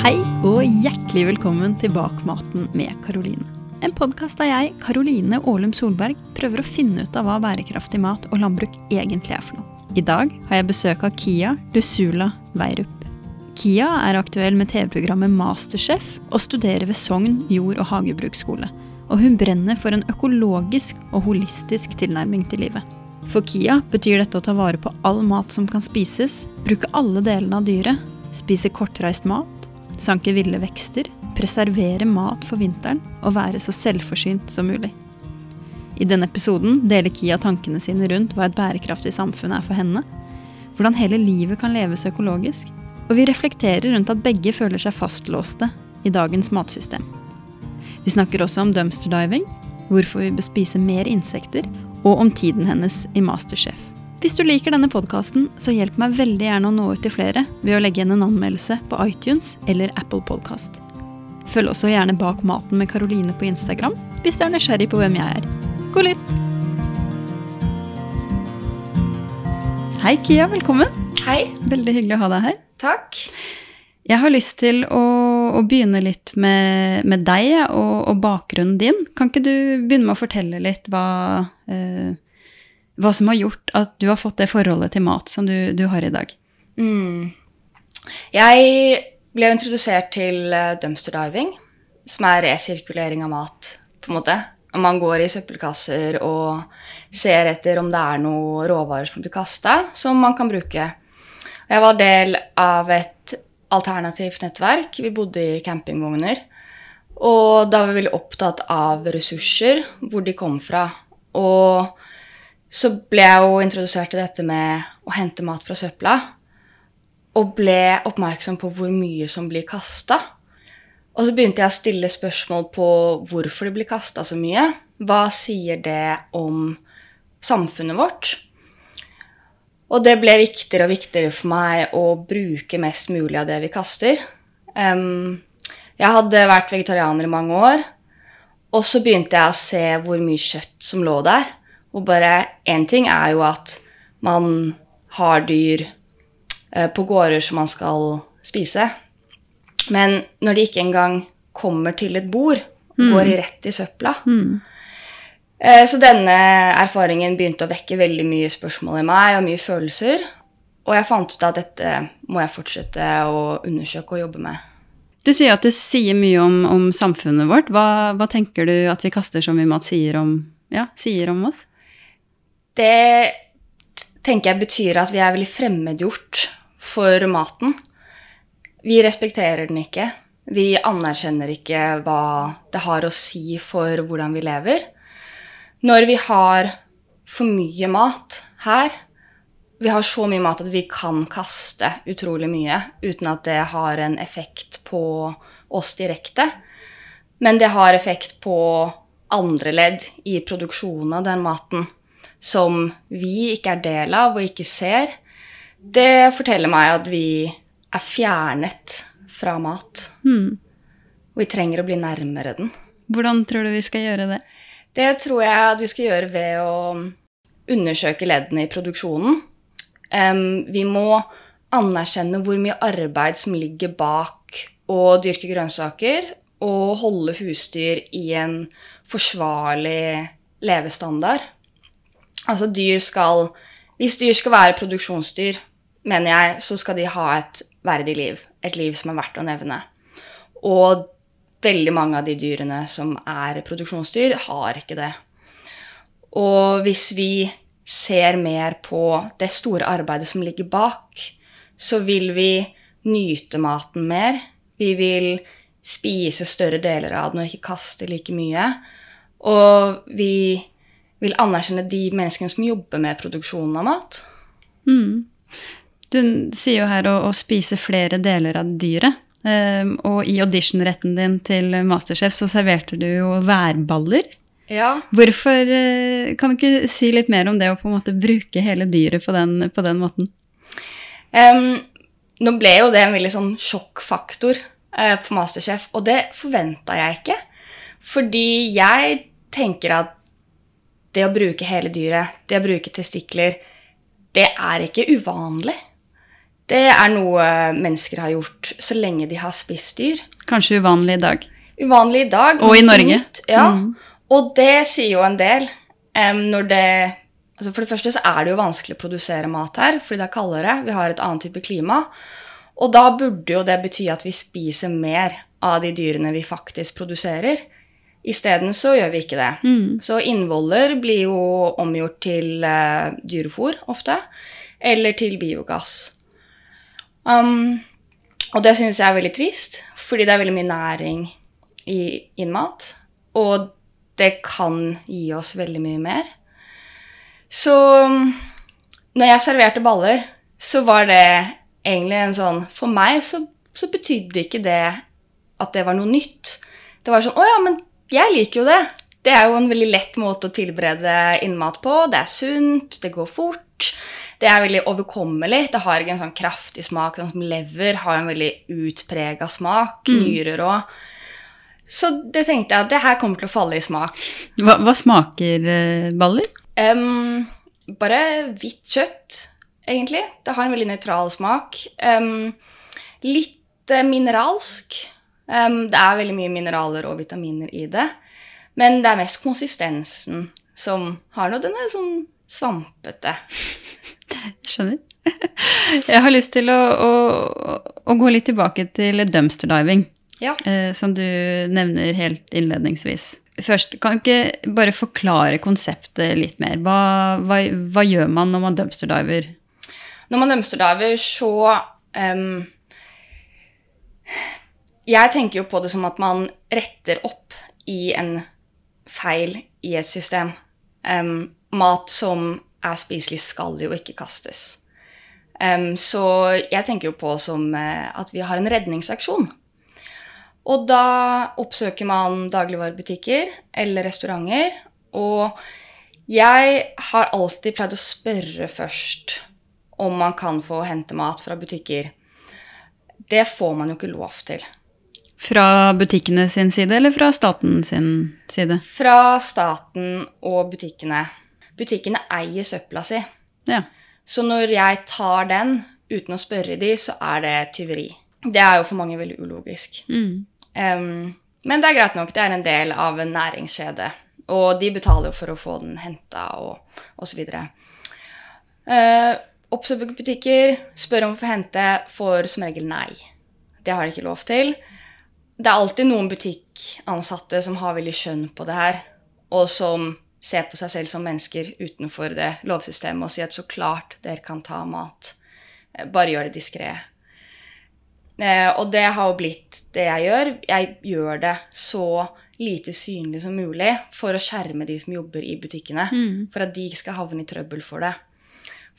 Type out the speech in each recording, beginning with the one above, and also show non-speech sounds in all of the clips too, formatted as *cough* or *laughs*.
Hei og hjertelig velkommen til Bak maten med Karoline. En podkast der jeg, Karoline Aalum Solberg, prøver å finne ut av hva bærekraftig mat og landbruk egentlig er for noe. I dag har jeg besøk av Kia Lusula Veirup. Kia er aktuell med TV-programmet Masterchef og studerer ved Sogn jord- og hagebruksskole. Og hun brenner for en økologisk og holistisk tilnærming til livet. For Kia betyr dette å ta vare på all mat som kan spises, bruke alle delene av dyret, spise kortreist mat, sanke ville vekster, preservere mat for vinteren og være så selvforsynt som mulig. I denne episoden deler Kia tankene sine rundt hva et bærekraftig samfunn er for henne, hvordan hele livet kan leves økologisk, og vi reflekterer rundt at begge føler seg fastlåste i dagens matsystem. Vi snakker også om dumpster diving, hvorfor vi bør spise mer insekter, og om tiden hennes i Masterchef. Hvis du liker denne podkasten, så hjelp meg veldig gjerne å nå ut til flere ved å legge igjen en anmeldelse på iTunes eller Apple Podcast. Følg også gjerne Bak maten med Karoline på Instagram hvis du er nysgjerrig på hvem jeg er. God lytt! Hei, Kia. Velkommen. Hei. Veldig hyggelig å ha deg her. Takk. Jeg har lyst til å, å begynne litt med, med deg og, og, bakgrunnen din. Kan ikke du begynne med å fortelle litt hva, eh, hva som har gjort at du har fått det forholdet til mat som du, du har i dag? Mm. Jeg ble introdusert til eh, dumpster diving, som er resirkulering av mat, på en måte. Man går i søppelkasser og ser etter om det er noen råvarer som blir kasta, som man kan bruke. Jeg var del av et alternativt nettverk. Vi bodde i campingvogner. Og da var vi veldig opptatt av ressurser, hvor de kom fra. Og så ble jeg jo introdusert til dette med å hente mat fra søpla. Og ble oppmerksom på hvor mye som blir kasta. Og så begynte jeg å stille spørsmål på hvorfor det blir kasta så mye. Hva sier det om samfunnet vårt? Og det ble viktigere og viktigere for meg å bruke mest mulig av det vi kaster. Um, jeg hadde vært vegetarianer i mange år, og så begynte jeg å se hvor mye kjøtt som lå der. Og bare én ting er jo at man har dyr uh, på gårder som man skal spise, men når de ikke engang kommer til et bord, mm. går rett i søpla. Mm. Eh, så denne erfaringen begynte å vekke veldig mye spørsmål i meg og mye følelser. Og jeg fant ut at dette må jeg fortsette å undersøke og jobbe med. Du sier at du sier mye om, om samfunnet vårt. Hva, hva, tenker du at vi kaster så mye mat sier om, ja, sier om oss? Det tenker jeg betyr at vi er veldig fremmedgjort for maten. Vi respekterer den ikke. Vi anerkjenner ikke hva det har å si for hvordan vi lever. Når vi har for mye mat her Vi har så mye mat at vi kan kaste utrolig mye uten at det har en effekt på oss direkte. Men det har effekt på andre ledd i produksjonen av den maten som vi ikke er del av og ikke ser. Det forteller meg at vi er fjernet fra mat. Mm. Og vi trenger å bli nærmere den. Hvordan tror du vi skal gjøre det? Det tror jeg at vi skal gjøre ved å undersøke leddene i produksjonen. Um, vi må anerkjenne hvor mye arbeid som ligger bak å dyrke grønnsaker og holde husdyr i en forsvarlig levestandard. Altså dyr skal Hvis dyr skal være produksjonsdyr, mener jeg, så skal de ha et verdig liv. Et liv som er verdt å nevne. Og veldig mange av de dyrene som er produksjonsdyr, har ikke det. Og hvis vi ser mer på det store arbeidet som ligger bak, så vil vi nyte maten mer. Vi vil spise større deler av den og ikke kaste like mye. Og vi vil anerkjenne de menneskene som jobber med produksjonen av mat. Mm. Du sier jo her å, å spise flere deler av dyret. Um, og i auditionretten din til Masterchef så serverte du jo værballer. Ja. Hvorfor uh, Kan du ikke si litt mer om det å på en måte bruke hele dyret på den, på den måten? Um, nå ble jo det en veldig sånn sjokkfaktor uh, på Masterchef, og det forventa jeg ikke. Fordi jeg tenker at det å bruke hele dyret, det å bruke testikler, det er ikke uvanlig Det er noe mennesker har gjort så lenge de har spist dyr. Kanskje uvanlig i dag. Uvanlig i dag. Og i Norge. nytt, Ja. Mm. Og det sier jo en del. Um, når det altså For det første så er det jo vanskelig å produsere mat her, fordi det er kaldere. Vi har et annet type klima. Og da burde jo det bety at vi spiser mer av de dyrene vi faktisk produserer. Isteden så gjør vi ikke det. Mm. Så innvoller blir jo omgjort til uh, dyrefôr ofte, eller til biogass. Um, og det syns jeg er veldig trist, fordi det er veldig mye næring i innmat. Og det kan gi oss veldig mye mer. Så um, når jeg serverte baller, så var det egentlig en sånn For meg så, så betydde ikke det at det var noe nytt. Det var sånn Å ja, men jeg liker jo det. Det er jo en veldig lett måte å tilberede innmat på. Det er sunt, det går fort. Det er veldig overkommelig. Det har ikke en sånn kraftig smak. Sånn som lever har en veldig utprega smak. Nyrer òg. Så det tenkte jeg at det her kommer til å falle i smak. Hva, hva smaker eh, baller? Um, bare hvitt kjøtt, egentlig. Det har en veldig nøytral smak. Um, litt eh, mineralsk. Em, det er veldig mye mineraler og vitaminer i det. Men det er mest konsistensen som har noe. Den er sånn svampete. Skjønner. Jeg har lyst til å, å, å gå litt tilbake til dumpster diving, Ja. eh, som du nevner helt innledningsvis. Først, kan ikke bare forklare konseptet litt mer? Hva, hva, hva gjør man når man dumpster diver? Når man dumpster diver, så em, Jeg tenker jo på det som at man retter opp i en feil i et system. Um, mat som er spiselig, skal jo ikke kastes. Um, så jeg tenker jo på som uh, at vi har en redningsaksjon. Og da oppsøker man dagligvarebutikker eller restauranter. Og jeg har alltid pleid å spørre først om man kan få hente mat fra butikker. Det får man jo ikke lov til. Fra butikkene sin side, eller fra staten sin side? Fra staten og butikkene. Butikkene eier søpla si. Ja. Så når jeg tar den uten å spørre de, så er det tyveri. Det er jo for mange veldig ulogisk. Mm. Um, men det er greit nok. Det er en del av en næringskjede. Og de betaler jo for å få den henta og osv. Uh, Oppsøk butikker, spør om å få hente, får som regel nei. Det har de ikke lov til. Det er alltid noen butikkansatte som har veldig skjønn på det her, og som ser på seg selv som mennesker utenfor det lovsystemet og sier at så klart dere kan ta mat. Eh, Bare gjør det diskré. Eh, og det har jo blitt det jeg gjør. Jeg gjør det så lite synlig som mulig for å skjerme de som jobber i butikkene. Mm. For at de ikke skal havne i trøbbel for det.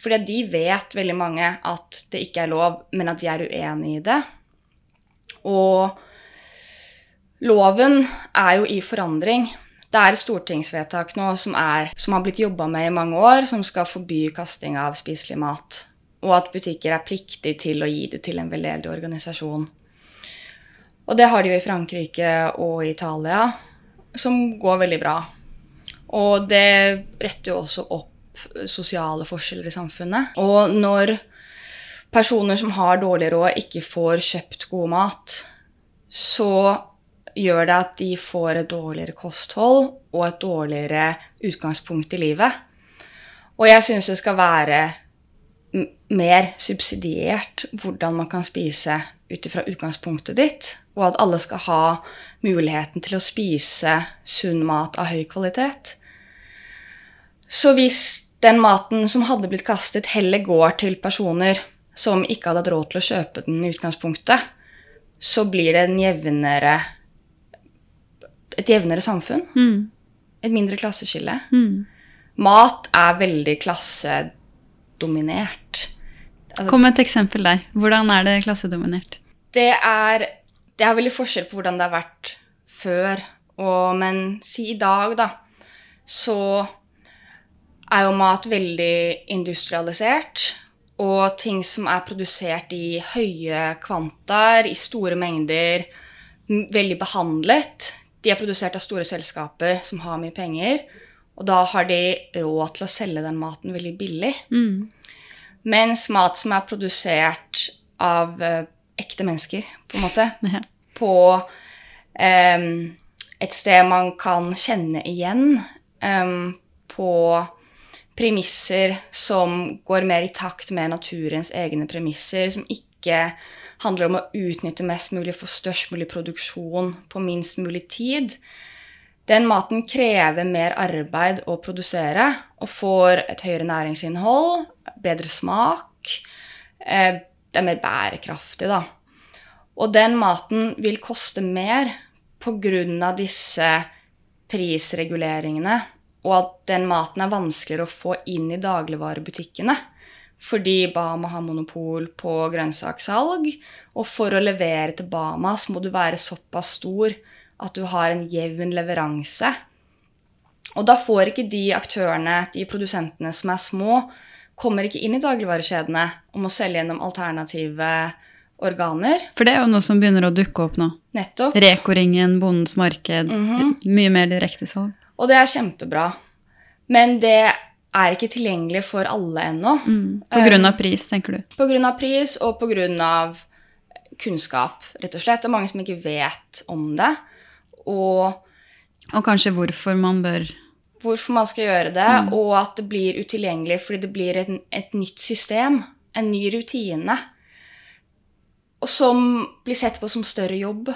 Fordi de vet, veldig mange, at det ikke er lov, men at de er uenig i det. Og loven er jo i forandring. Det er et stortingsvedtak nå som, er, som har blitt jobba med i mange år, som skal forby kasting av spiselig mat. Og at butikker er pliktig til å gi det til en veldedig organisasjon. Og det har de jo i Frankrike og Italia, som går veldig bra. Og det retter jo også opp sosiale forskjeller i samfunnet. Og når personer som har dårlig råd, ikke får kjøpt god mat, så gjør det at de får et dårligere kosthold og et dårligere utgangspunkt i livet. Og jeg syns det skal være mer subsidiert hvordan man kan spise ut ifra utgangspunktet ditt, og at alle skal ha muligheten til å spise sunn mat av høy kvalitet. Så hvis den maten som hadde blitt kastet, heller går til personer som ikke hadde hatt råd til å kjøpe den i utgangspunktet, så blir det en jevnere, et jevnere samfunn. Mm. Et mindre klasseskille. Mm. Mat er veldig klassedominert. Altså, Kom med et eksempel der. Hvordan er det klassedominert? det er Det er veldig forskjell på hvordan det har vært før. Og, men si i dag, da, så er jo mat veldig industrialisert. Og ting som er produsert i høye kvantaer, i store mengder, veldig behandlet, de er produsert av store selskaper som har mye penger. Og da har de råd til å selge den maten veldig billig. Mm. Mens mat som er produsert av eh, ekte mennesker, på en måte, Ja. på eh, et sted man kan kjenne igjen, eh, på premisser som går mer i takt med naturens egne premisser, som ikke handler om å utnytte mest mulig for størst mulig produksjon på minst mulig tid. Den maten krever mer arbeid å produsere og får et høyere næringsinnhold, bedre smak. Eh, det er mer bærekraftig, da. Og den maten vil koste mer pga. disse prisreguleringene, og at den maten er vanskeligere å få inn i dagligvarebutikkene. Fordi Bama har monopol på grønnsakssalg, og for å levere til Bama så må du være såpass stor at du har en jevn leveranse. Og da får ikke de aktørene, de produsentene som er små, kommer ikke inn i dagligvarekjedene og må selge gjennom alternative organer. For det er jo noe som begynner å dukke opp nå. Nettopp. Reko-ringen, Bondens marked. Mhm. Mye mer direktesalg. Og det er kjempebra. Men det er ikke tilgjengelig for alle ennå. Mm. På grunn av pris, tenker du. Pga. pris og pga. kunnskap, rett og slett. Det er mange som ikke vet om det. Og Og kanskje hvorfor man bør hvorfor man skal gjøre det, og at det blir utilgjengelig fordi det blir et, et nytt system, en ny rutine, og som blir sett på som større jobb,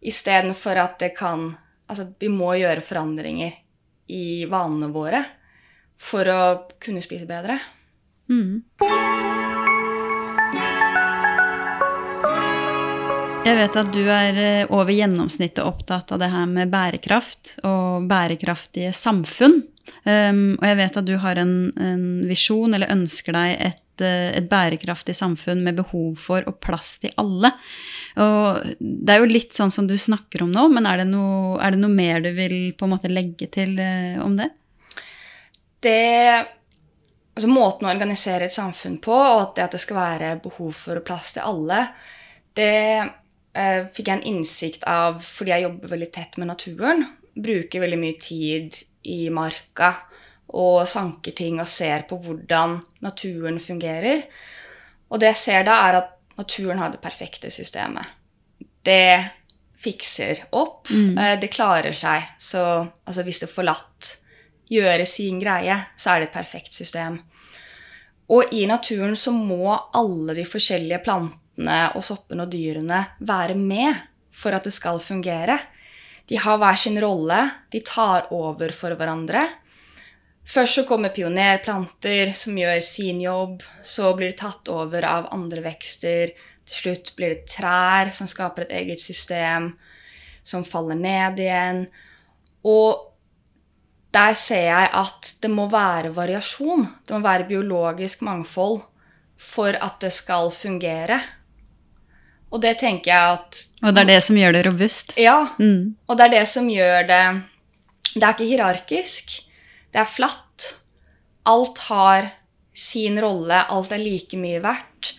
istedenfor at det kan Altså, vi må gjøre forandringer i vanene våre for å kunne spise bedre. mm. Jeg vet at du er eh, over gjennomsnittet opptatt av det her med bærekraft og bærekraftige samfunn. Um, og jeg vet at du har en, en visjon, eller ønsker deg et, eh, et bærekraftig samfunn med behov for og plass til alle. Og det er jo litt sånn som du snakker om nå, men er det noe, er det noe mer du vil på en måte legge til eh, om det? Det altså Måten å organisere et samfunn på, og at det, at det skal være behov for plass til alle, det eh, fikk jeg en innsikt av fordi jeg jobber veldig tett med naturen. Bruker veldig mye tid i marka og sanker ting og ser på hvordan naturen fungerer. Og det jeg ser da, er at naturen har det perfekte systemet. Det fikser opp. Mm. Det klarer seg. Så altså, hvis det er latt gjøre sin greie, så er det et perfekt system. Og i naturen så må alle de forskjellige plantene og soppene og dyrene være med for at det skal fungere. De har hver sin rolle, de tar over for hverandre. Først så kommer pionerplanter som gjør sin jobb, så blir det tatt over av andre vekster. Til slutt blir det trær som skaper et eget system, som faller ned igjen. Og der ser jeg at det må være variasjon. Det må være biologisk mangfold for at det skal fungere. Og det tenker jeg at Og det er det som gjør det robust. Ja. Mm. Og det er det som gjør det Det er ikke hierarkisk. Det er flatt. Alt har sin rolle. Alt er like mye verdt.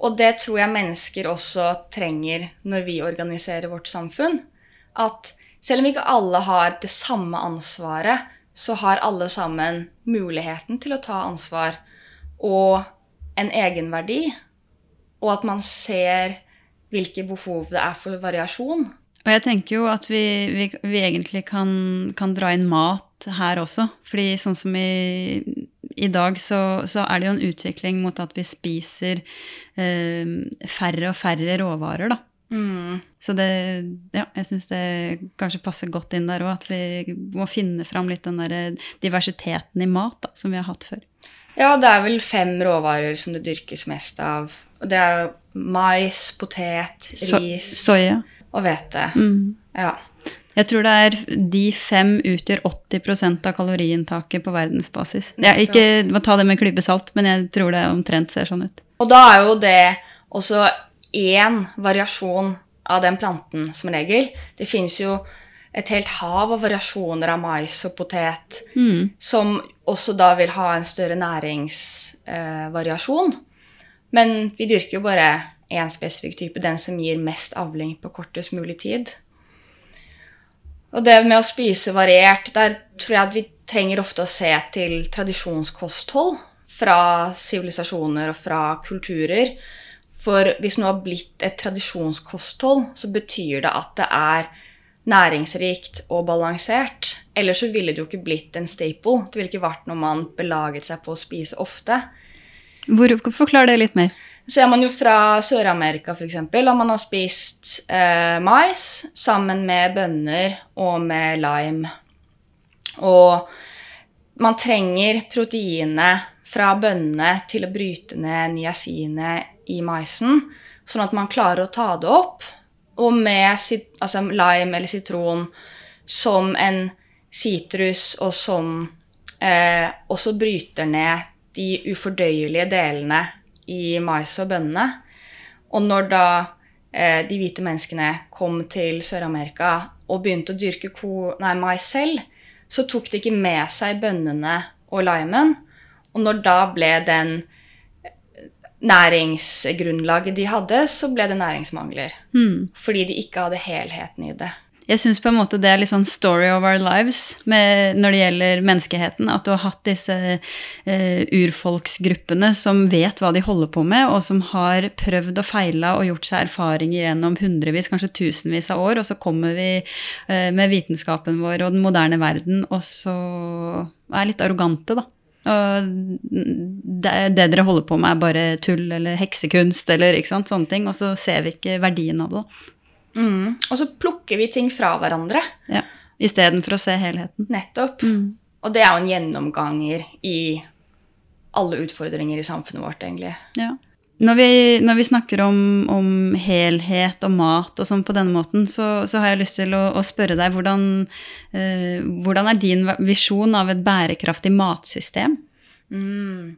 Og det tror jeg mennesker også trenger når vi organiserer vårt samfunn. At selv om ikke alle har det samme ansvaret, så har alle sammen muligheten til å ta ansvar og en egenverdi. Og at man ser hvilke behov det er for variasjon. Og jeg tenker jo at vi, vi, vi egentlig kan, kan dra inn mat her også. Fordi sånn som i, i dag, så, så er det jo en utvikling mot at vi spiser eh, færre og færre råvarer, da. Så det, ja, jeg syns det kanskje passer godt inn der òg, at vi må finne fram litt den der diversiteten i mat da, som vi har hatt før. Ja, det er vel fem råvarer som det dyrkes mest av. Og Det er mais, potet, So ris soya. og hvete. Mm. Ja. Jeg tror det er de fem utgjør 80% av kaloriinntaket på verdensbasis. Jeg, ikke, ta det med en klype salt, men jeg tror det omtrent ser sånn ut. Og da er jo det også én variasjon av den planten, som regel. Det fins jo et helt hav av variasjoner av mais og potet Mm. som også da vil ha en større næringsvariasjon. Men vi dyrker jo bare én spesifikk type, den som gir mest avling på kortest mulig tid. Og det med å spise variert, der tror jeg at vi trenger ofte å se til tradisjonskosthold. fra sivilisasjoner og fra kulturer. For hvis noe har blitt et tradisjonskosthold, så betyr det at det er næringsrikt og balansert. Ellers så ville det jo ikke blitt en staple. Det ville ikke vært noe man belaget seg på å spise ofte. Hvor, forklar det litt mer. Ser man jo fra Sør-Amerika f.eks. at man har spist eh, mais sammen med bønner og med lime. Og man trenger proteinet fra bønnene til å bryte ned niasinet i maisen, sånn at man klarer å ta det opp. Og med altså lime eller sitron som en sitrus, og som eh, også bryter ned de ufordøyelige delene i mais og bønnene. Og når da eh, de hvite menneskene kom til Sør-Amerika og begynte å dyrke nei, mais selv, så tok de ikke med seg bønnene og limen. Og når da ble den næringsgrunnlaget de hadde, så ble det næringsmangler. Mm. Fordi de ikke hadde helheten i det. Jeg syns på en måte det er litt sånn story of our lives med, når det gjelder menneskeheten. At du har hatt disse uh, urfolksgruppene som vet hva de holder på med, og som har prøvd og feila og gjort seg erfaringer gjennom hundrevis, kanskje tusenvis av år, og så kommer vi uh, med vitenskapen vår og den moderne verden, og så er litt arrogante, da. Og det, det, dere holder på med, er bare tull eller heksekunst eller sant, sånne ting. Og så ser vi ikke verdien av det. Mm. Og så plukker vi ting fra hverandre. Ja, Istedenfor å se helheten. Nettopp. Mm. Og det er jo en gjennomganger i alle utfordringer i samfunnet vårt, egentlig. Ja. Når vi, når vi snakker om, om, helhet og mat og sånn på denne måten, så, så, har jeg lyst til å, å spørre deg hvordan, eh, hvordan er din visjon av et bærekraftig matsystem? Mm.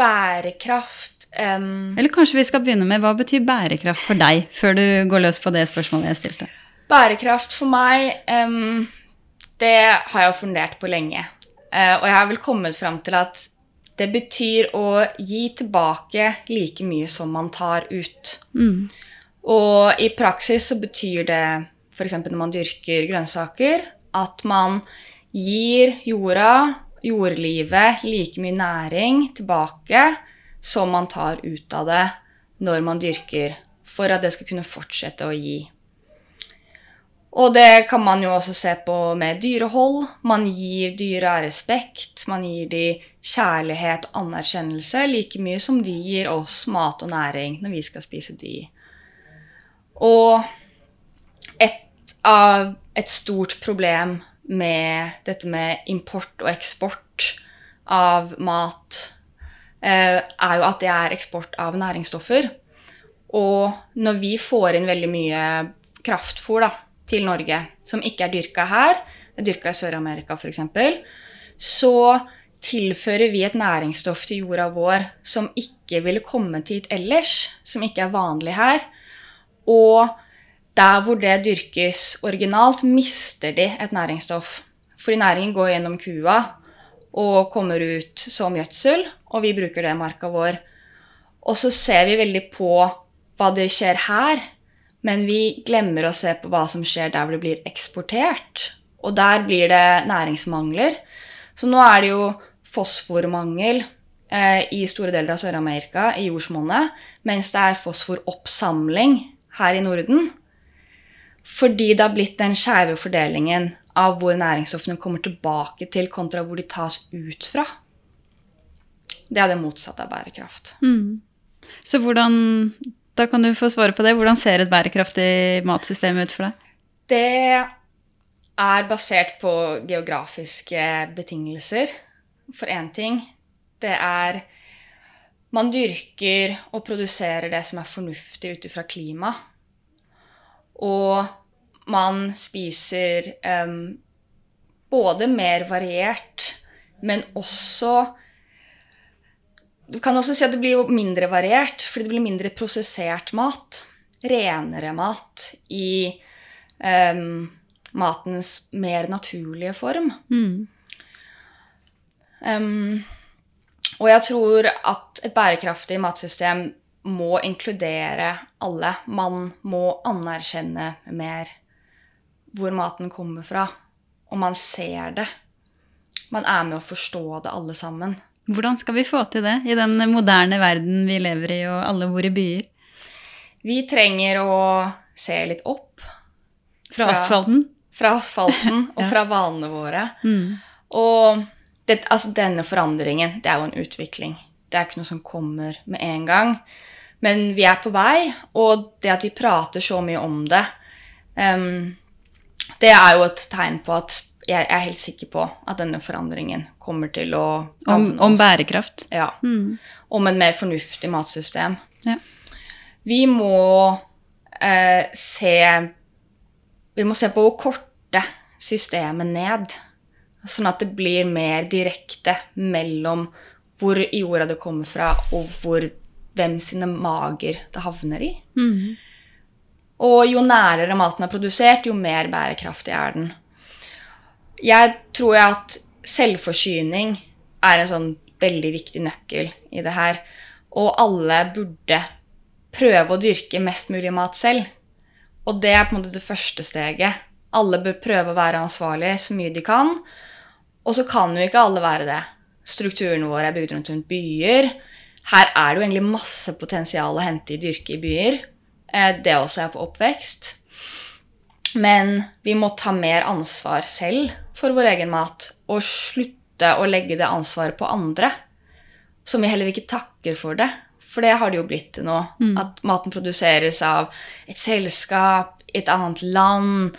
Bærekraft Um, Eller kanskje vi skal begynne med hva betyr bærekraft for deg, før du går løs på det spørsmålet jeg stilte? Bærekraft for meg, um, det har jeg jo fundert på lenge. Uh, og jeg har vel kommet fram til at det betyr å gi tilbake like mye som man tar ut. Mm. Og i praksis så betyr det f.eks. når man dyrker grønnsaker, at man gir jorda, jordlivet, like mye næring tilbake som man tar ut av det når man dyrker, for at det skal kunne fortsette å gi. Og det kan man jo også se på med dyrehold. Man gir dyra respekt, man gir de kjærlighet og anerkjennelse like mye som de gir oss mat og næring når vi skal spise de. Og et, av, et stort problem med dette med import og eksport av mat Eh, er jo at det er eksport av næringsstoffer. Og når vi får inn veldig mye kraftfôr da, til Norge som ikke er dyrka her, det er dyrka i Sør-Amerika f.eks., så tilfører vi et næringsstoff til jorda vår som ikke ville kommet hit ellers, som ikke er vanlig her. Og der hvor det dyrkes originalt, mister de et næringsstoff. Fordi næringen går gjennom kua og kommer ut som gjødsel, og vi bruker det i marka vår. Og så ser vi veldig på hva det skjer her, men vi glemmer å se på hva som skjer der hvor det blir eksportert. Og der blir det næringsmangler. Så nå er det jo fosformangel eh, i store deler av Sør-Amerika, i jordsmonnet, mens det er fosforoppsamling her i Norden. Fordi det har blitt den skeive fordelingen av hvor næringsstoffene kommer tilbake til, kontra hvor de tas ut fra. Det er det motsatte av bærekraft. Mm. Så hvordan Da kan du få svare på det. Hvordan ser et bærekraftig matsystem ut for deg? Det er basert på geografiske betingelser, for én ting. Det er Man dyrker og produserer det som er fornuftig ut ifra klima. Og man spiser um, både mer variert, men også Du kan også si at det blir mindre variert, fordi det blir mindre prosessert mat. Renere mat i um, matens mer naturlige form. Mm. Um, og jeg tror at et bærekraftig matsystem må inkludere alle. Man må anerkjenne mer hvor maten kommer fra. Og man ser det. Man er med å forstå det, alle sammen. Hvordan skal vi få til det i den moderne verden vi lever i, og alle bor i byer? Vi trenger å se litt opp. Fra, asfalten? Fra asfalten og *laughs* Ja. fra vanene våre. Mm. Og det, altså denne forandringen, det er jo en utvikling. Det er ikke noe som kommer med en gang. Men vi er på vei, og det at vi prater så mye om det, um, det er jo et tegn på at jeg er helt sikker på at denne forandringen kommer til å Om, om bærekraft. Ja. Mm. Om en mer fornuftig matsystem. Ja. Vi må eh, se Vi må se på å korte systemet ned. Sånn at det blir mer direkte mellom hvor i jorda det kommer fra, og hvor, hvem sine mager det havner i. Mm. Og jo nærere maten er produsert, jo mer bærekraftig er den. Jeg tror at selvforsyning er en sånn veldig viktig nøkkel i det her. Og alle burde prøve å dyrke mest mulig mat selv. Og det er på en måte det første steget. Alle bør prøve å være ansvarlige så mye de kan. Og så kan jo ikke alle være det. Strukturene våre er bygd rundt, rundt byer. Her er det jo egentlig masse potensial å hente i dyrke i byer. Eh, Det også er på oppvekst. Men vi må ta mer ansvar selv for vår egen mat, og slutte å legge det ansvaret på andre. Som vi heller ikke takker for det. For det har det jo blitt til nå. At maten produseres av et selskap et annet land.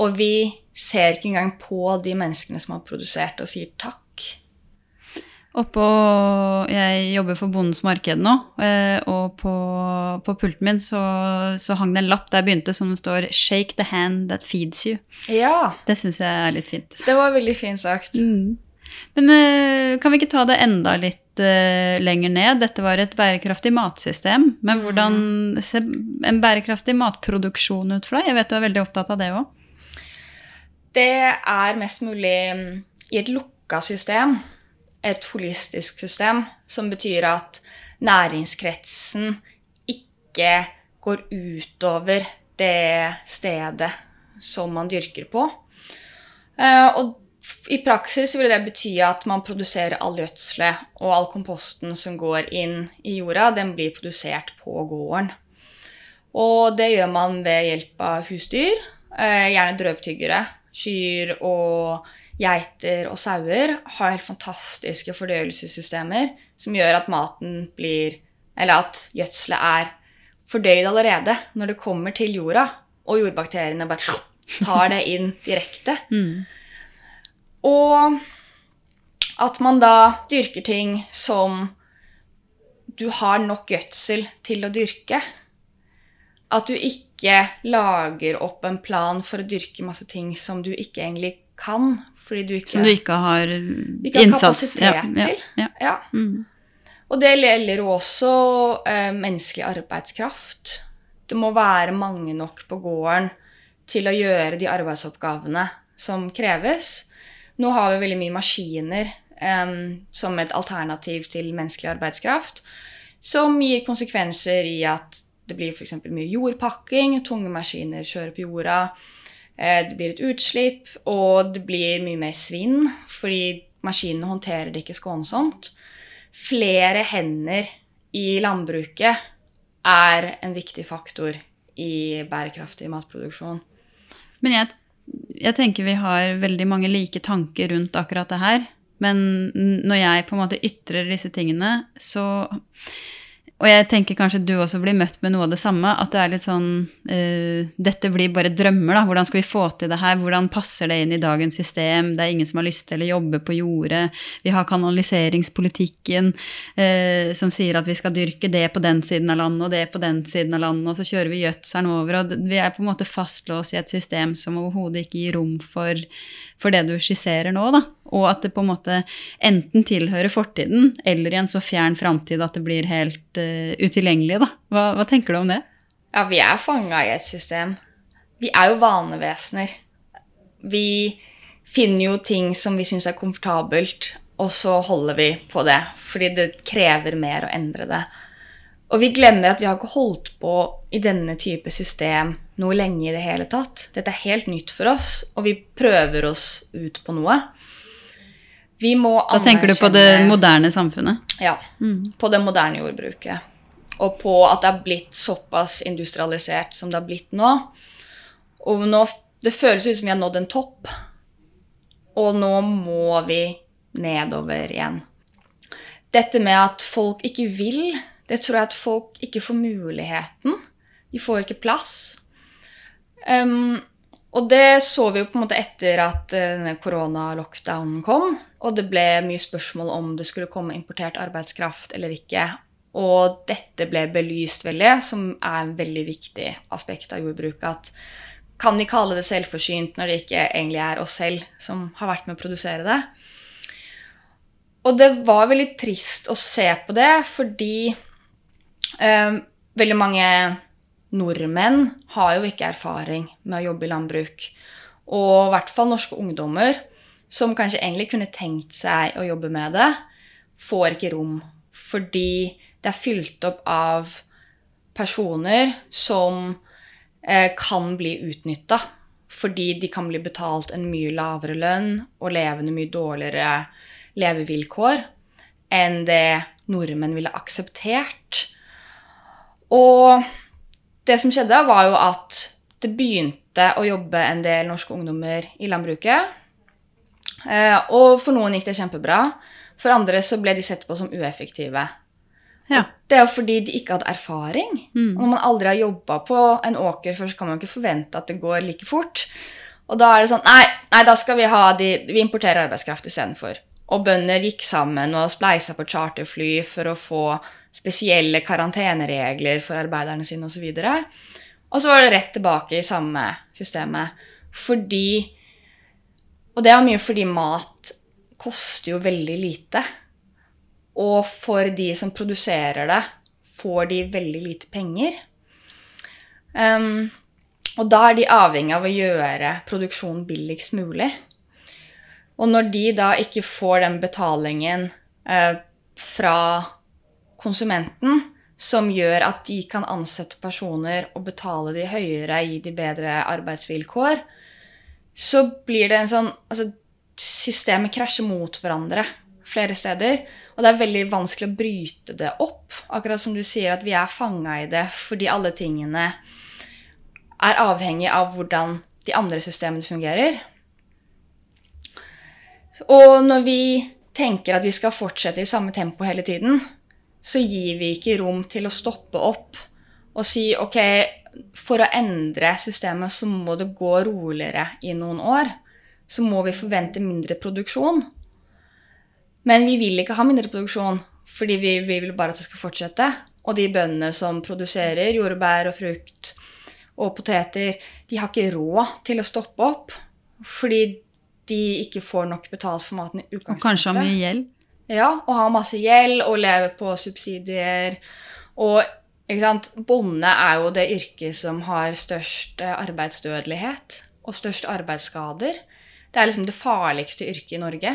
Og vi ser ikke engang på de menneskene som har produsert og sier takk. Oppå Jeg jobber for Bondens Marked nå, eh, og på, på pulten min så, så hang det en lapp der jeg begynte som det står 'Shake the hand that feeds you'. Ja, Det syns jeg er litt fint. det var veldig fint sagt. Men eh, kan vi ikke ta det enda litt eh, lenger ned? Dette var et bærekraftig matsystem. Men hvordan ser en bærekraftig matproduksjon ut for deg? Jeg vet du er veldig opptatt av det òg. Det er mest mulig mm, i et lukka system, et holistisk system, som betyr at næringskretsen ikke går utover det stedet som man dyrker på. Eh, Og i praksis vil det bety at man produserer all gjødselet og all komposten som går inn i jorda, den blir produsert på gården. Og det gjør man ved hjelp av husdyr, eh, gjerne drøvtyggere. Kyr og geiter og sauer har helt fantastiske fordøyelsessystemer som gjør at maten blir Eller at gjødselet er fordøyd allerede når det kommer til jorda, og jordbakteriene bare tar det inn direkte. *laughs* Mm. Og at man da dyrker ting som du har nok gjødsel til å dyrke. At du ikke lager opp en plan for å dyrke masse ting som du ikke egentlig kan, fordi du ikke Som du ikke har ikke har innsats ja, til. Ja, ja. Ja. Mm. Og det gjelder jo også eh, menneskelig arbeidskraft. Det må være mange nok på gården til å gjøre de arbeidsoppgavene som kreves. Nå har vi veldig mye maskiner eh, som et alternativ til menneskelig arbeidskraft, som gir konsekvenser i at det blir f.eks. mye jordpakking, tunge maskiner kjører på jorda, det blir et utslipp, og det blir mye mer svinn fordi maskinene håndterer det ikke skånsomt flere hender i landbruket er en viktig faktor i bærekraftig matproduksjon. Men jeg, jeg tenker vi har veldig mange like tanker rundt akkurat det her. Men når jeg på en måte ytrer disse tingene, så Og jeg tenker kanskje du også blir møtt med noe av det samme. At det er litt sånn uh, Dette blir bare drømmer, da. Hvordan skal vi få til det her? Hvordan passer det inn i dagens system? Det er ingen som har lyst til å jobbe på jordet. Vi har kanaliseringspolitikken uh, som sier at vi skal dyrke det på den siden av landet og det på den siden av landet, og så kjører vi gjødselen over. Og vi er på en måte fastlåst i et system som overhodet ikke gir rom for, for det du skisserer nå, da. Og at det på en måte enten tilhører fortiden, eller i en så fjern framtid at det blir helt uh, utilgjengelig, da. Hva, hva tenker du om det? Ja, vi er fanga i et system. Vi er jo vanevesener. Vi finner jo ting som vi syns er komfortabelt, og så holder vi på det. Fordi det krever mer å endre det. Og vi glemmer at vi har ikke holdt på i denne type system noe lenge i det hele tatt. Dette er helt nytt for oss, og vi prøver oss ut på noe. Vi må Da tenker du på det moderne samfunnet? Ja. Mm. På det moderne jordbruket. Og på at det er blitt såpass industrialisert som det har blitt nå. Og nå, det føles ut som vi har nådd en topp. Og nå må vi nedover igjen. Dette med at folk ikke vil, det tror jeg at folk ikke får muligheten. De får ikke plass. Ehm, og det så vi jo på en måte etter at denne korona-lockdownen kom. Og det ble mye spørsmål om det skulle komme importert arbeidskraft eller ikke. Og dette ble belyst veldig, som er en veldig viktig aspekt av jordbruket. At kan de kalle det selvforsynt når det ikke egentlig er oss selv som har vært med å produsere det? Og det var veldig trist å se på det, fordi eh, veldig mange nordmenn har jo ikke erfaring med å jobbe i landbruk. Og i hvert fall norske ungdommer, som kanskje egentlig kunne tenkt seg å jobbe med det, får ikke rom. Fordi det er fylt opp av personer som eh, kan bli utnytta. Fordi de kan bli betalt en mye lavere lønn og leve under mye dårligere levevilkår enn det nordmenn ville akseptert. Og det som skjedde, var jo at det begynte å jobbe en del norske ungdommer i landbruket. Eh, og for noen gikk det kjempebra. For andre så ble de sett på som ueffektive. Ja. Det er jo fordi de ikke hadde erfaring. Mm. Og når man aldri har jobba på en åker før, så kan man jo ikke forvente at det går like fort. Og da er det sånn Nei, nei da skal vi ha de Vi importerer arbeidskraft istedenfor. Og bønder gikk sammen og spleisa på charterfly for å få spesielle karanteneregler for arbeiderne sine osv. Og, så og så var det rett tilbake i samme systemet. Fordi Og det er mye fordi mat koster jo veldig lite. Og for de som produserer det, får de veldig lite penger. Um, og da er de avhengig av å gjøre produksjonen billigst mulig. Og når de da ikke får den betalingen eh, fra konsumenten som gjør at de kan ansette personer og betale de høyere, gi de bedre arbeidsvilkår, så blir det en sånn Altså, systemet krasjer mot hverandre flere steder. Og det er veldig vanskelig å bryte det opp. Akkurat som du sier, at vi er fanga i det fordi alle tingene er avhengig av hvordan de andre systemene fungerer. Og når vi tenker at vi skal fortsette i samme tempo hele tiden, så gir vi ikke rom til å stoppe opp og si ok, for å endre systemet så må det gå roligere i noen år. Så må vi forvente mindre produksjon. Men vi vil ikke ha mindre produksjon, fordi vi, vi vil bare at det skal fortsette. Og de bøndene som produserer jordbær og frukt og poteter, de har ikke råd til å stoppe opp. Fordi de ikke får nok betalt for maten i utgangspunktet. Og kanskje har mye gjeld? Ja, og har masse gjeld og lever på subsidier. Og ikke sant? bonde er jo det yrket som har størst eh, arbeidsdødelighet og størst arbeidsskader. Det er liksom det farligste yrket i Norge.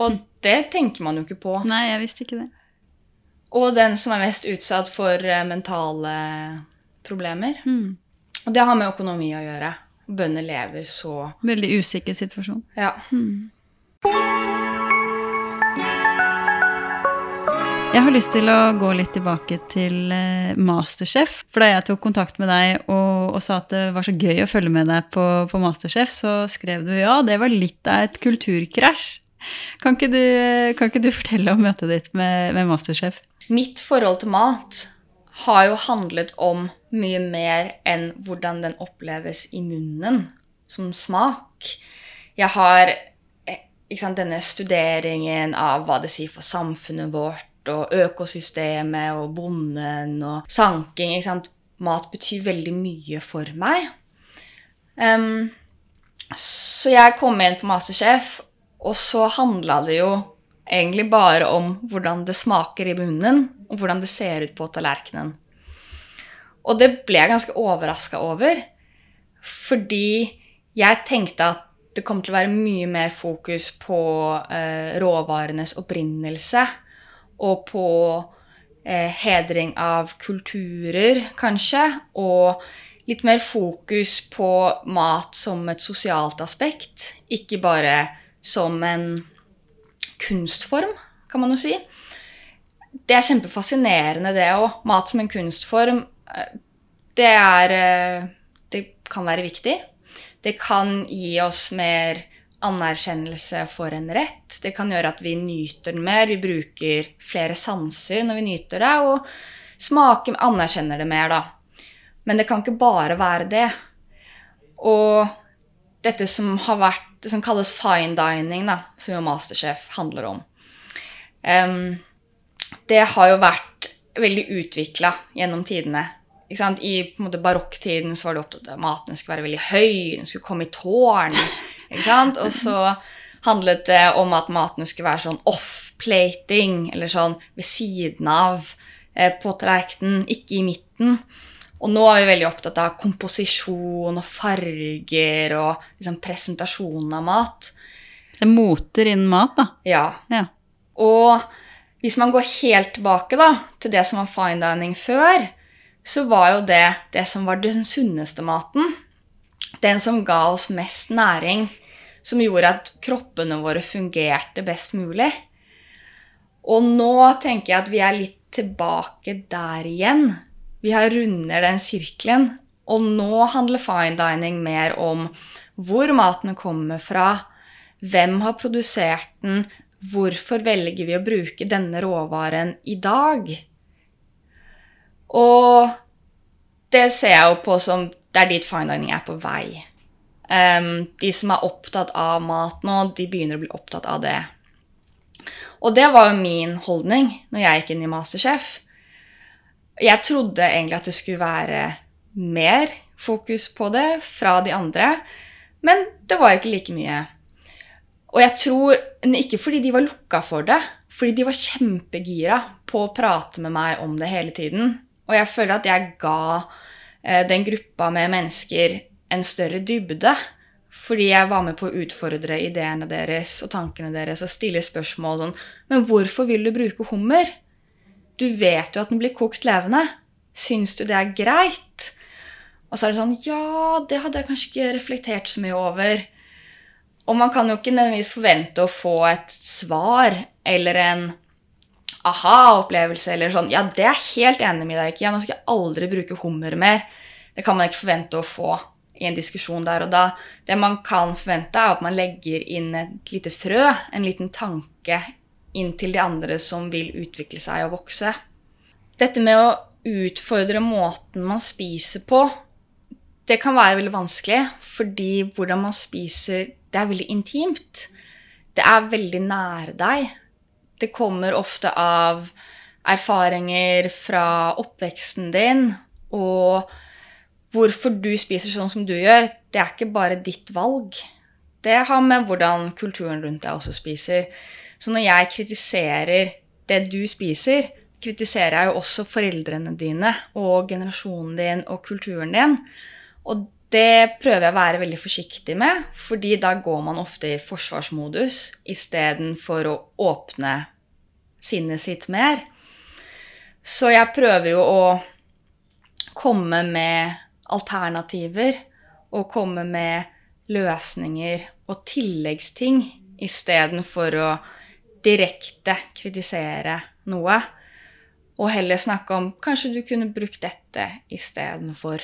Og det tenker man jo ikke på. Nei, jeg visste ikke det. Og den som er mest utsatt for eh, mentale problemer. Mm. Og det har med økonomi å gjøre. Bønder lever så Veldig usikker situasjon. Ja. Mm. Jeg har lyst til å gå litt tilbake til eh, Masterchef. For da jeg tok kontakt med deg og, og sa at det var så gøy å følge med deg på, på Masterchef, så skrev du ja, det var litt av et kulturkrasj. Kan ikke du, kan ikke du fortelle om møtet ditt med, med Masterchef? Mitt forhold til mat har jo handlet om mye mer enn hvordan den oppleves i munnen som smak. Jeg har sant, denne studeringen av hva det sier for samfunnet vårt, og økosystemet og bonden og sanking. Ikke sant? Mat betyr veldig mye for meg. Um, så jeg kom inn på Masterchef, og så handla det jo egentlig bare om hvordan det smaker i munnen, og hvordan det ser ut på tallerkenen. Og det ble jeg ganske overraska over, fordi jeg tenkte at det kommer til å være mye mer fokus på eh, råvarenes opprinnelse og på eh, hedring av kulturer, kanskje, og litt mer fokus på mat som et sosialt aspekt, ikke bare som en kunstform, kan man jo si. Det er kjempefascinerende, det òg. Mat som en kunstform. eh, Det er eh, Det kan være viktig. Det kan gi oss mer anerkjennelse for en rett. Det kan gjøre at vi nyter den mer. Vi bruker flere sanser når vi nyter det, og smaker anerkjenner det mer, da. Men det kan ikke bare være det. Og dette som har vært det som kalles fine dining, da, som jo Masterchef handler om, Um, det har jo vært veldig utvikla gjennom tidene. I måte, barokktiden så var det opptatt av at maten skulle være veldig høy, den skulle komme i tårn. Og så handlet det om at maten skulle være sånn off-plating, eller sånn ved siden av eh, på tallerkenen, ikke i midten. Og nå er vi veldig opptatt av komposisjon og farger og liksom presentasjonen av mat. Det er moter innen mat, da. Ja. Ja. Og hvis man går helt tilbake da, til det som var fine dining før, så var jo det det som var den sunneste maten. Den som ga oss mest næring, som gjorde at kroppene våre fungerte best mulig. Og nå tenker jeg at vi er litt tilbake der igjen. Vi har runder den sirkelen. Og nå handler fine dining mer om hvor maten kommer fra, hvem har produsert den, hvorfor velger vi å bruke denne råvaren i dag? Og det ser jeg jo på som det er dit fine dining er på vei. Um, de som er opptatt av mat nå, de begynner å bli opptatt av det. Og det var jo min holdning når jeg gikk inn i Masterchef. Jeg trodde egentlig at det skulle være mer fokus på det fra de andre, men det var ikke like mye. Og jeg tror Ikke fordi de var lukka for det, fordi de var kjempegira på å prate med meg om det hele tiden. Og jeg føler at jeg ga eh, den gruppa med mennesker en større dybde. Fordi jeg var med på å utfordre ideene deres og tankene deres og stille spørsmål sånn Men hvorfor vil du bruke hummer? Du vet jo at den blir kokt levende. Syns du det er greit? Og så er det sånn Ja, det hadde jeg kanskje ikke reflektert så mye over. Og man kan jo ikke nødvendigvis forvente å få et svar eller en aha-opplevelse eller sånn Ja, det er jeg helt enig med deg i, Kia. Nå skal jeg aldri bruke hummer mer. Det kan man ikke forvente å få i en diskusjon der og da. Det man kan forvente, er at man legger inn et lite frø, en liten tanke, inn til de andre som vil utvikle seg og vokse. Dette med å utfordre måten man spiser på, det kan være veldig vanskelig, fordi hvordan man spiser, det er veldig intimt. Det er veldig nære deg. Det kommer ofte av erfaringer fra oppveksten din, og hvorfor du spiser sånn som du gjør, det er ikke bare ditt valg. Det har med hvordan kulturen rundt deg også spiser. Så når jeg kritiserer det du spiser, kritiserer jeg jo også foreldrene dine og generasjonen din og kulturen din. Og det prøver jeg å være veldig forsiktig med, fordi da går man ofte i forsvarsmodus istedenfor å åpne sinnet sitt mer. Så jeg prøver jo å komme med alternativer og komme med løsninger og tilleggsting istedenfor å direkte kritisere noe. Og heller snakke om kanskje du kunne brukt dette istedenfor.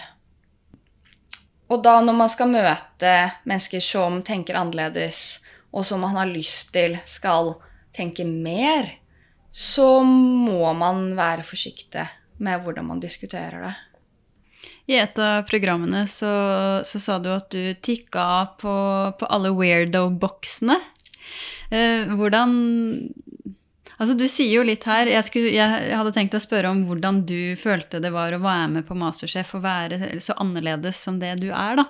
Og da når man skal møte mennesker som tenker annerledes, og som man har lyst til skal tenke mer, så må man være forsiktig med hvordan man diskuterer det. I et av programmene så, så sa du at du tikka på, på alle weirdo-boksene. Eh, hvordan Altså, du sier jo litt her jeg, skulle, jeg, hadde tenkt å spørre om hvordan du følte det var å være med på Masterchef og være så annerledes som det du er, da.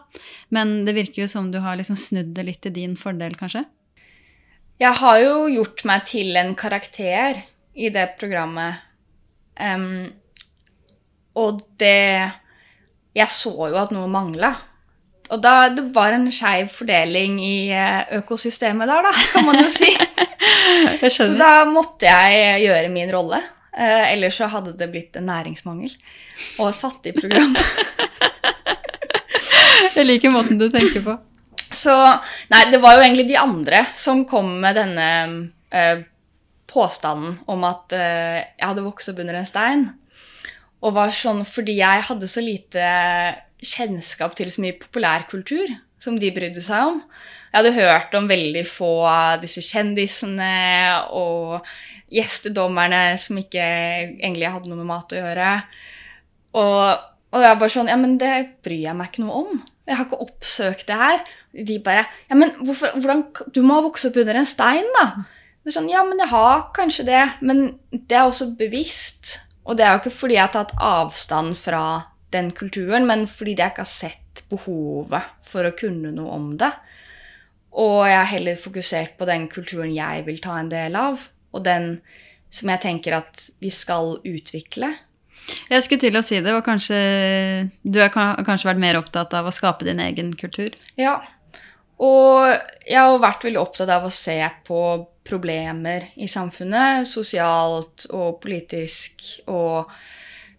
Men det virker jo som du har liksom snudd det litt til din fordel, kanskje? Jeg har jo gjort meg til en karakter i det programmet. Um, og det Jeg så jo at noe mangla. Og da, det var en skeiv fordeling i økosystemet der, da, *laughs* kan man jo si. *laughs* så da måtte jeg gjøre min rolle. Eh, ellers så hadde det blitt en næringsmangel og et fattig program. *laughs* jeg liker måten du tenker på. Så Nei, det var jo egentlig de andre som kom med denne eh, påstanden om at eh, jeg hadde vokst opp under en stein. Og var sånn fordi jeg hadde så lite kjennskap til så mye populærkultur som de brydde seg om. Jeg hadde hørt om veldig få av disse kjendisene og gjestedommerne som ikke egentlig hadde noe med mat å gjøre. Og, og jeg bare sånn Ja, men det bryr jeg meg ikke noe om. Jeg har ikke oppsøkt det her. De bare Ja, men hvorfor, hvordan, du må ha vokst opp under en stein, da. Det er sånn, Ja, men jeg har kanskje det. Men det er også bevisst. Og det er jo ikke fordi jeg har tatt avstand fra den kulturen, men fordi jeg ikke har sett behovet for å kunne noe om det. Og jeg har heller fokusert på den kulturen jeg vil ta en del av, og den som jeg tenker at vi skal utvikle. Jeg skulle til å si det, og kanskje du har kanskje vært mer opptatt av å skape din egen kultur? Ja. Og jeg har vært veldig opptatt av å se på problemer i samfunnet, sosialt og politisk og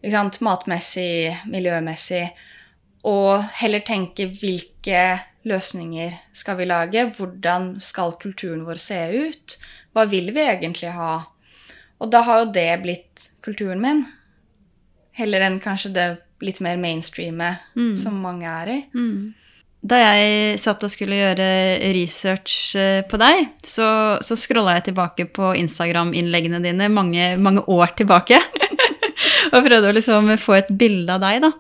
matmessig, miljømessig, og heller tenke hvilke løsninger skal vi lage? Hvordan skal kulturen vår se ut? Hva vil vi egentlig ha? Og da har jo det blitt kulturen min. Heller enn kanskje det litt mer mainstreame mm. som mange er i. Mm. Da jeg satt og skulle gjøre research eh, på deg, så, så scrolla jeg tilbake på Instagram-innleggene dine mange, mange år tilbake. *laughs* og prøvde å liksom få et bilde av deg, da.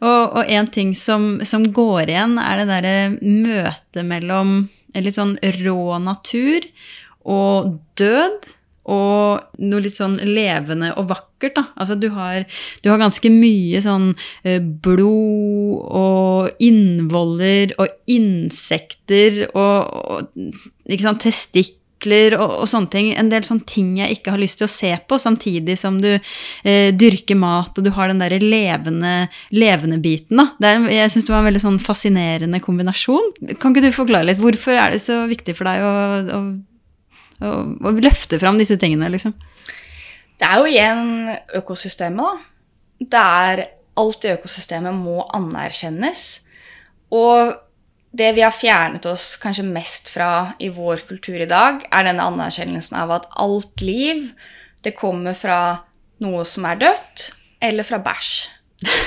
Og, og en ting som, som, går igjen, er det derre møtet mellom en litt sånn rå natur og død. Og noe litt sånn levende og vakkert, da. Altså du har, du har ganske mye sånn eh, blod og innvoller og insekter og, og ikke sant, testikk muskler og, og, sånne ting. En del sånne ting jeg ikke har lyst til å se på, samtidig som du eh, dyrker mat og du har den derre levende, levende biten. Da. Er, jeg syns det var en veldig sånn fascinerende kombinasjon. Kan ikke du forklare litt? Hvorfor er det så viktig for deg å, å, å, å løfte fram disse tingene, liksom? Det er jo igjen økosystemet, da. Det er alt i økosystemet må anerkjennes. Og det vi har fjernet oss kanskje mest fra i vår kultur i dag, er denne anerkjennelsen av at alt liv det kommer fra noe som er dødt, eller fra bæsj.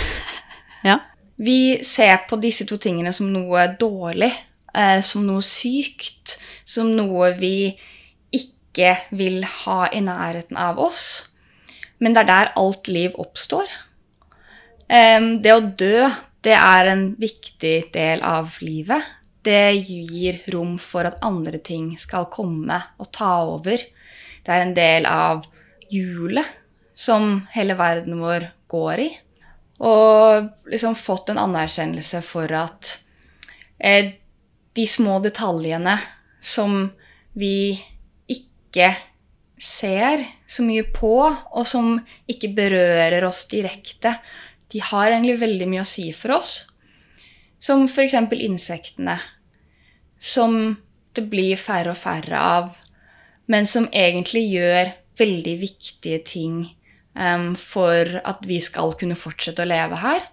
*laughs* ja. Vi ser på disse to tingene som noe dårlig, eh, som noe sykt, som noe vi ikke vil ha i nærheten av oss. Men det er der alt liv oppstår. Eh, det å dø, det er en viktig del av livet. Det gir rom for at andre ting skal komme og ta over. Det er en del av hjulet som hele verden vår går i. Og liksom fått en anerkjennelse for at eh, de små detaljene som vi ikke ser så mye på, og som ikke berører oss direkte, de har egentlig veldig mye å si for oss. Som f.eks. insektene, som det blir færre og færre av, men som egentlig gjør veldig viktige ting um, for at vi skal kunne fortsette å leve her.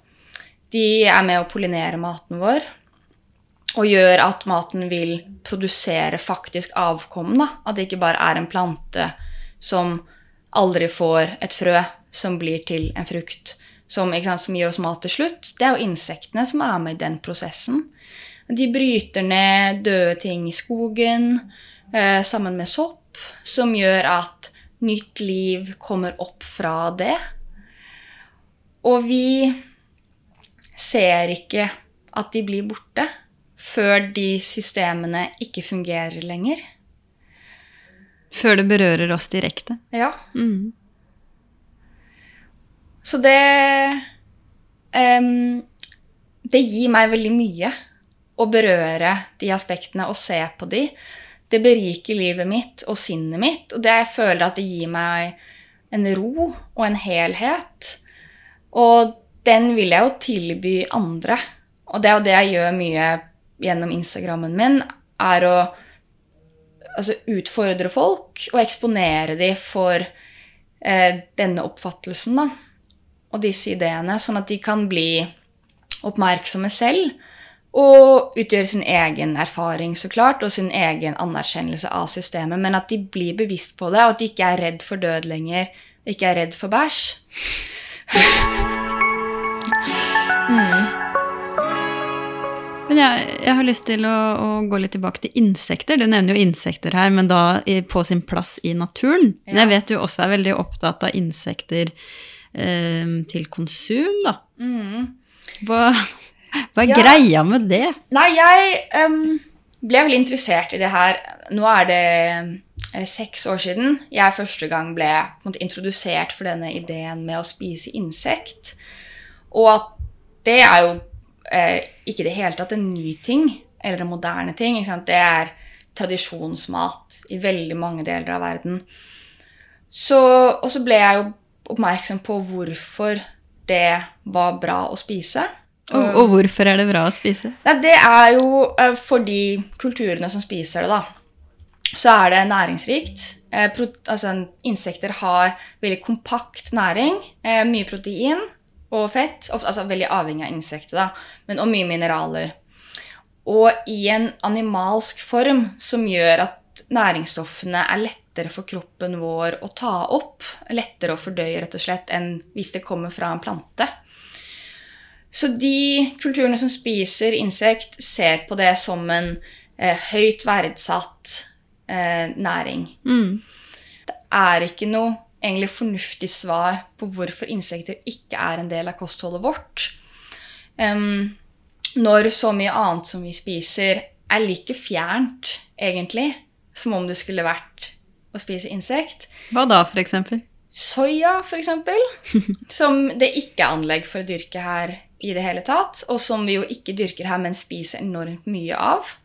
De er med å pollinere maten vår og gjør at maten vil produsere faktisk avkom. At det ikke bare er en plante som aldri får et frø som blir til en frukt som, sant, som, gir oss mat til slutt, det er jo insektene som er med i den prosessen. De bryter ned døde ting i skogen eh, sammen med sopp, som gjør at nytt liv kommer opp fra det. Og vi ser ikke at de blir borte før de systemene ikke fungerer lenger. Før det berører oss direkte? Ja. Mm. Så det um, Det gir meg veldig mye å berøre de aspektene og se på de. Det beriker livet mitt og sinnet mitt, og det jeg føler at det gir meg en ro og en helhet. Og den vil jeg jo tilby andre. Og det er jo det jeg gjør mye gjennom Instagrammen min, er å altså, utfordre folk og eksponere dem for eh, denne oppfattelsen, da og disse ideene, sånn at de kan bli oppmerksomme selv Og utgjøre sin egen erfaring, så klart, og sin egen anerkjennelse av systemet. Men at de blir bevisst på det, og at de ikke er redd for død lenger. Ikke er redd for bæsj. Men jeg, jeg har lyst til å, å gå litt tilbake til insekter. Du nevner jo insekter her, men da i, på sin plass i naturen. Men jeg vet du også er veldig opptatt av insekter til konsum, da. Hva, hva er Ja. greia med det? Nei, jeg um, ble veldig interessert i det her. Nå er det eh, seks år siden jeg første gang ble måte, introdusert for denne ideen med å spise insekt. Og at det er jo eh, ikke i det hele tatt en ny ting, eller en moderne ting. Det er tradisjonsmat i veldig mange deler av verden. Så, og så ble jeg jo oppmerksom på hvorfor det var bra å spise. Og, og hvorfor er det bra å spise? Nei, det er jo eh, for de kulturene som spiser det, da. Så er det næringsrikt. Eh, altså, insekter har veldig kompakt næring. Eh, mye protein og fett. Altså veldig avhengig av insekter, da. Men, og mye mineraler. Og i en animalsk form som gjør at næringsstoffene er lettere for kroppen vår å ta opp. Lettere å fordøye, rett og slett, enn hvis det kommer fra en plante. Så de kulturene som spiser insekt, ser på det som en eh, høyt verdsatt eh, næring. Mm. Det er ikke noe egentlig fornuftig svar på hvorfor insekter ikke er en del av kostholdet vårt. Um, når så mye annet som vi spiser, er like fjernt, egentlig, som om det skulle vært å spise insekt. Hva da, eksempel? Soya, f.eks., *laughs* som det ikke er anlegg for å dyrke her i det hele tatt, og som vi jo ikke dyrker her, men spiser enormt mye av.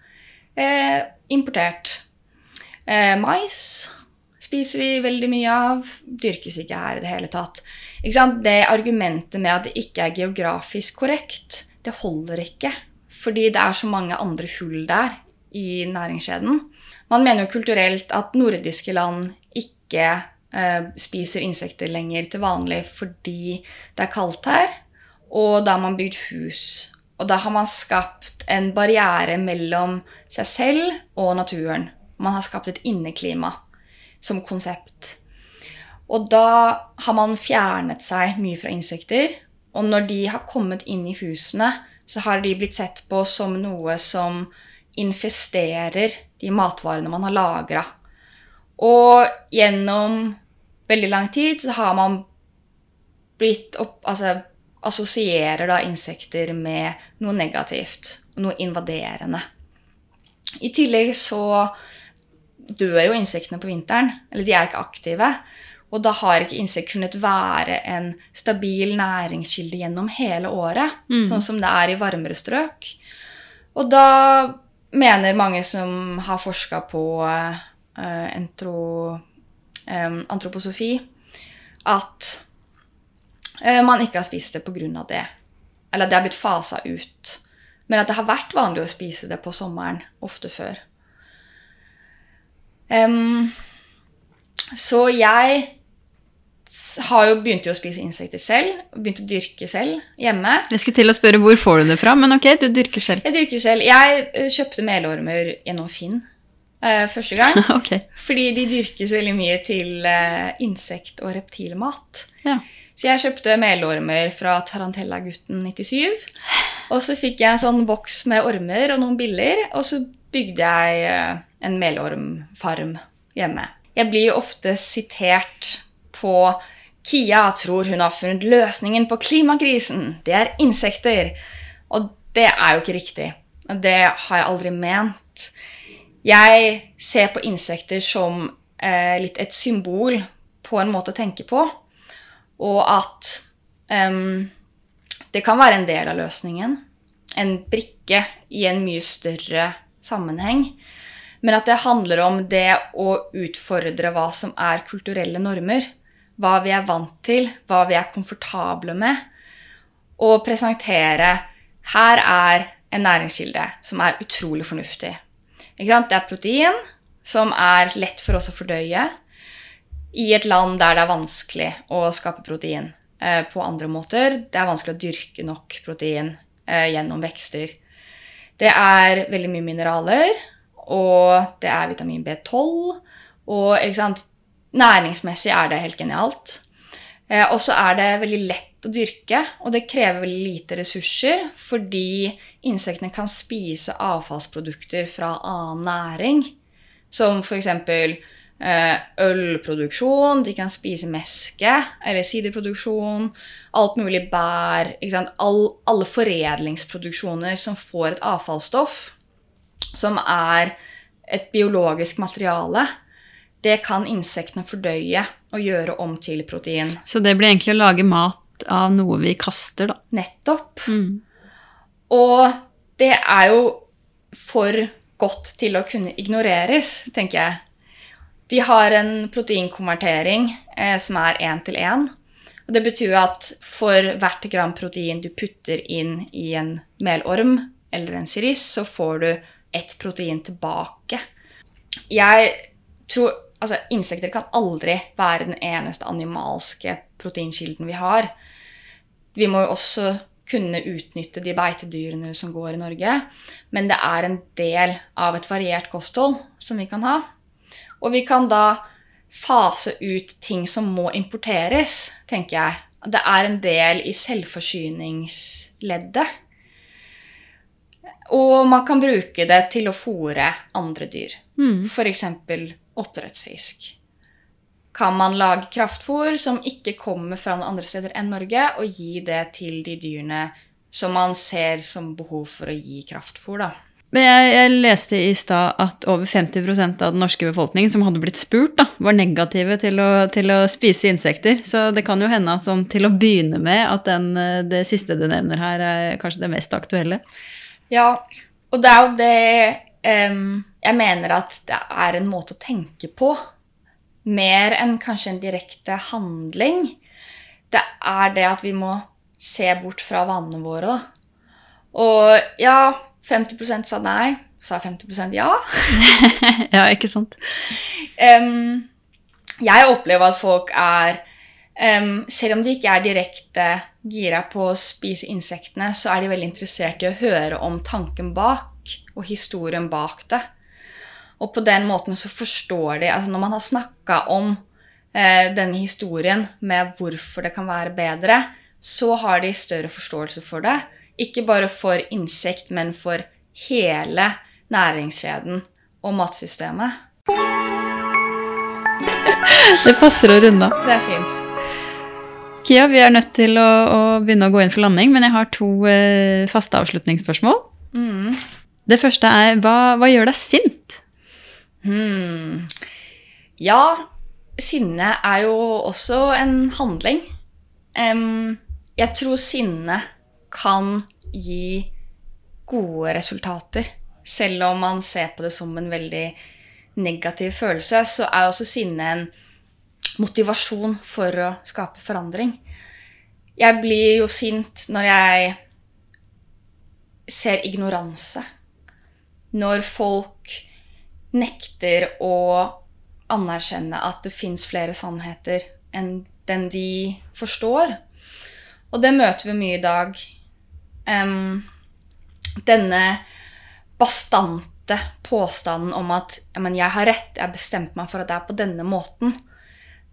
Eh, importert. Eh, mais spiser vi veldig mye av. Dyrkes ikke her i det hele tatt. Det argumentet med at det ikke er geografisk korrekt, det holder ikke. Fordi det er så mange andre hull der i næringskjeden. Man mener jo kulturelt at nordiske land ikke eh, spiser insekter lenger til vanlig fordi det er kaldt her, og da har man bygd hus. Og da har man skapt en barriere mellom seg selv og naturen. Man har skapt et inneklima som konsept. Og da har man fjernet seg mye fra insekter. Og når de har kommet inn i husene, så har de blitt sett på som noe som infesterer de matvarene man har lagra. Og gjennom veldig lang tid så har man blitt opp, altså, assosierer da insekter med noe negativt, noe invaderende. I tillegg så dør jo insektene på vinteren, eller de er ikke aktive. Og da har ikke insekt kunnet være en stabil næringskilde gjennom hele året, sånn som det er i varmere strøk. Og da mener mange som har forska på eh, entro, antroposofi, at eh, man ikke har spist det pga. det. Eller at det har blitt fasa ut. Men at det har vært vanlig å spise det på sommeren ofte før. Um, så jeg har jo begynt jo å spise insekter selv. Begynt å dyrke selv hjemme. Jeg skulle til å spørre hvor får du det fra, men ok, du dyrker selv. Jeg dyrker selv. Jeg eh, kjøpte melormer gjennom Finn uh, første gang. *laughs* okay. Fordi de dyrkes veldig mye til uh, insekt- og reptilmat. Ja. Så jeg kjøpte melormer fra Tarantella-gutten 97. Og så fikk jeg en sånn boks med ormer og noen biller, og så bygde jeg uh, en melormfarm hjemme. Jeg blir jo ofte sitert på Kia tror hun har funnet løsningen på klimakrisen. Det er insekter. Og det er jo ikke riktig. Det har jeg aldri ment. Jeg ser på insekter som eh, litt et symbol på en måte å tenke på. Og at um, det kan være en del av løsningen. En brikke i en mye større sammenheng. Men at det handler om det å utfordre hva som er kulturelle normer. Hva vi er vant til, hva vi er komfortable med. Og presentere her er en næringskilde som er utrolig fornuftig. Det er protein som er lett for oss å fordøye i et land der det er vanskelig å skape protein eh, på andre måter. Det er vanskelig å dyrke nok protein eh, gjennom vekster. Det er veldig mye mineraler, og det er vitamin B12. Og ikke sant, næringsmessig er det helt genialt. Eh, og så er det veldig lett å dyrke, og det krever veldig lite ressurser fordi insektene kan spise avfallsprodukter fra annen næring, som f.eks. Eh, ølproduksjon, de kan spise meske eller siderproduksjon, alt mulig bær All, Alle foredlingsproduksjoner som får et avfallsstoff, som er et biologisk materiale, det kan insektene fordøye og gjøre om til protein. Så det blir egentlig å lage mat av noe vi kaster, da? Nettopp. Mm. Og det er jo for godt til å kunne ignoreres, tenker jeg. De har en proteinkonvertering eh, som er én til én. Og det betyr at for hvert gram protein du putter inn i en melorm eller en siris, så får du ett protein tilbake. Jeg tror Altså, insekter kan aldri være den eneste animalske proteinkilden vi har. Vi må jo også kunne utnytte de beitedyrene som går i Norge. Men det er en del av et variert kosthold som vi kan ha. Og vi kan da fase ut ting som må importeres, tenker jeg. Det er en del i selvforsyningsleddet. Og man kan bruke det til å fòre andre dyr. Mm. F.eks oppdrettsfisk. Kan man lage kraftfôr som ikke kommer fra noen andre steder enn Norge, og gi det til de dyrene som man ser som behov for å gi kraftfôr, da? Jeg, jeg, leste i stad at over 50% av den norske befolkningen som hadde blitt spurt, da, var negative til å, til å, spise insekter. Så det kan jo hende at sånn, til å begynne med at den, det siste du nevner her, er kanskje det mest aktuelle. Ja, og det er jo det Jeg mener at det er en måte å tenke på. Mer enn kanskje en direkte handling. Det er det at vi må se bort fra vanene våre, da. Og ja, 50% sa nei. Sa 50% ja. *laughs* ja, ikke sant? Um, jeg opplever at folk er um, Selv om de ikke er direkte gira på å spise insektene, så er de veldig interessert i å høre om tanken bak og historien bak det. Og på den måten så forstår de altså Når man har snakka om eh, denne historien med hvorfor det kan være bedre, så har de større forståelse for det. Ikke bare for insekt, men for hele næringskjeden og matsystemet. *laughs* Det passer å runde av. Det er fint. Kia, vi er nødt til å, å, begynne å gå inn for landing, men jeg har to eh, faste avslutningsspørsmål. Mm. Det første er hva, hva gjør deg sint? Hmm. Ja, sinne er jo også en handling. Um, jeg tror sinne kan gi gode resultater. Selv om man ser på det som en veldig negativ følelse, så er også sinne en motivasjon for å skape forandring. Jeg blir jo sint når jeg ser ignoranse når folk nekter å anerkjenne at det fins flere sannheter enn den de forstår. Og det møter vi mye i dag. Um, denne bastante påstanden om at men, 'jeg har rett, jeg har bestemt meg for at det er på denne måten',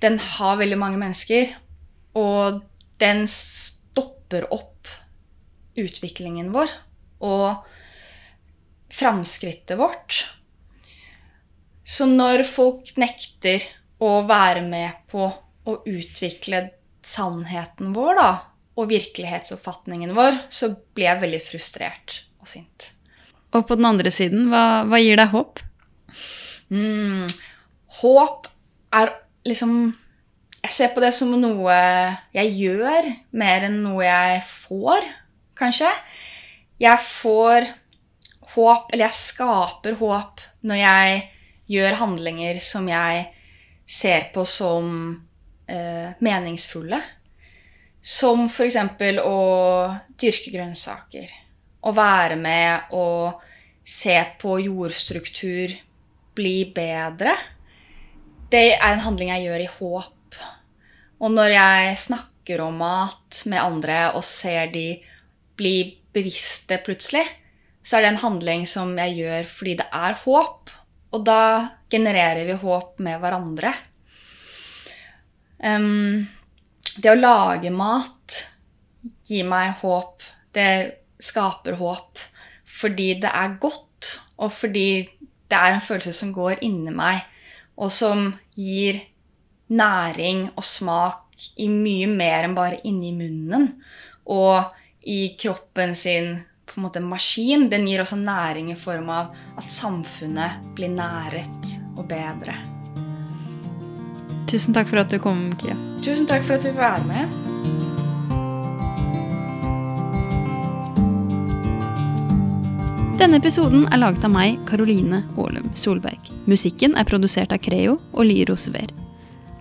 den har veldig mange mennesker. Og den stopper opp utviklingen vår. Og framskrittet vårt. Så når folk nekter å være med på å utvikle sannheten vår da, og virkelighetsoppfatningen vår, så blir jeg veldig frustrert og sint. Og på den andre siden, hva, hva gir deg håp? Mm, håp er liksom Jeg ser på det som noe jeg gjør, mer enn noe jeg får, kanskje. Jeg får håp, eller jeg skaper håp når jeg gjør handlinger som jeg ser på som eh, meningsfulle. Som f.eks. å dyrke grønnsaker. Å være med og se på jordstruktur bli bedre. Det er en handling jeg gjør i håp. Og når jeg snakker om mat med andre og ser de bli bevisste plutselig, så er det en handling som jeg gjør fordi det er håp. Og da genererer vi håp med hverandre. Um, det å lage mat gir meg håp. Det skaper håp fordi det er godt, og fordi det er en følelse som går inni meg, og som gir næring og smak i mye mer enn bare inni munnen. Og i kroppen sin på en måte maskin. Den gir også næring i form av at samfunnet blir næret og bedre. Tusen takk for at du kom, Kia. Tusen takk for at vi fikk være med. Denne episoden er laget av meg, Karoline Aalum Solberg. Musikken er produsert av Creo og Liro Sver.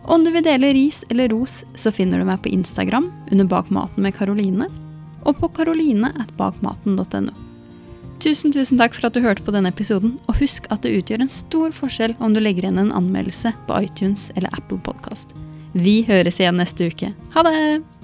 Om du vil dele ris eller ros, så finner du meg på Instagram under Bak maten med Karoline, og på karoline.bakmaten.no. Tusen, tusen takk for at du hørte på denne episoden, og husk at det utgjør en stor forskjell om du legger igjen en anmeldelse på iTunes eller Apple Podkast. Vi høres igjen neste uke. Ha det!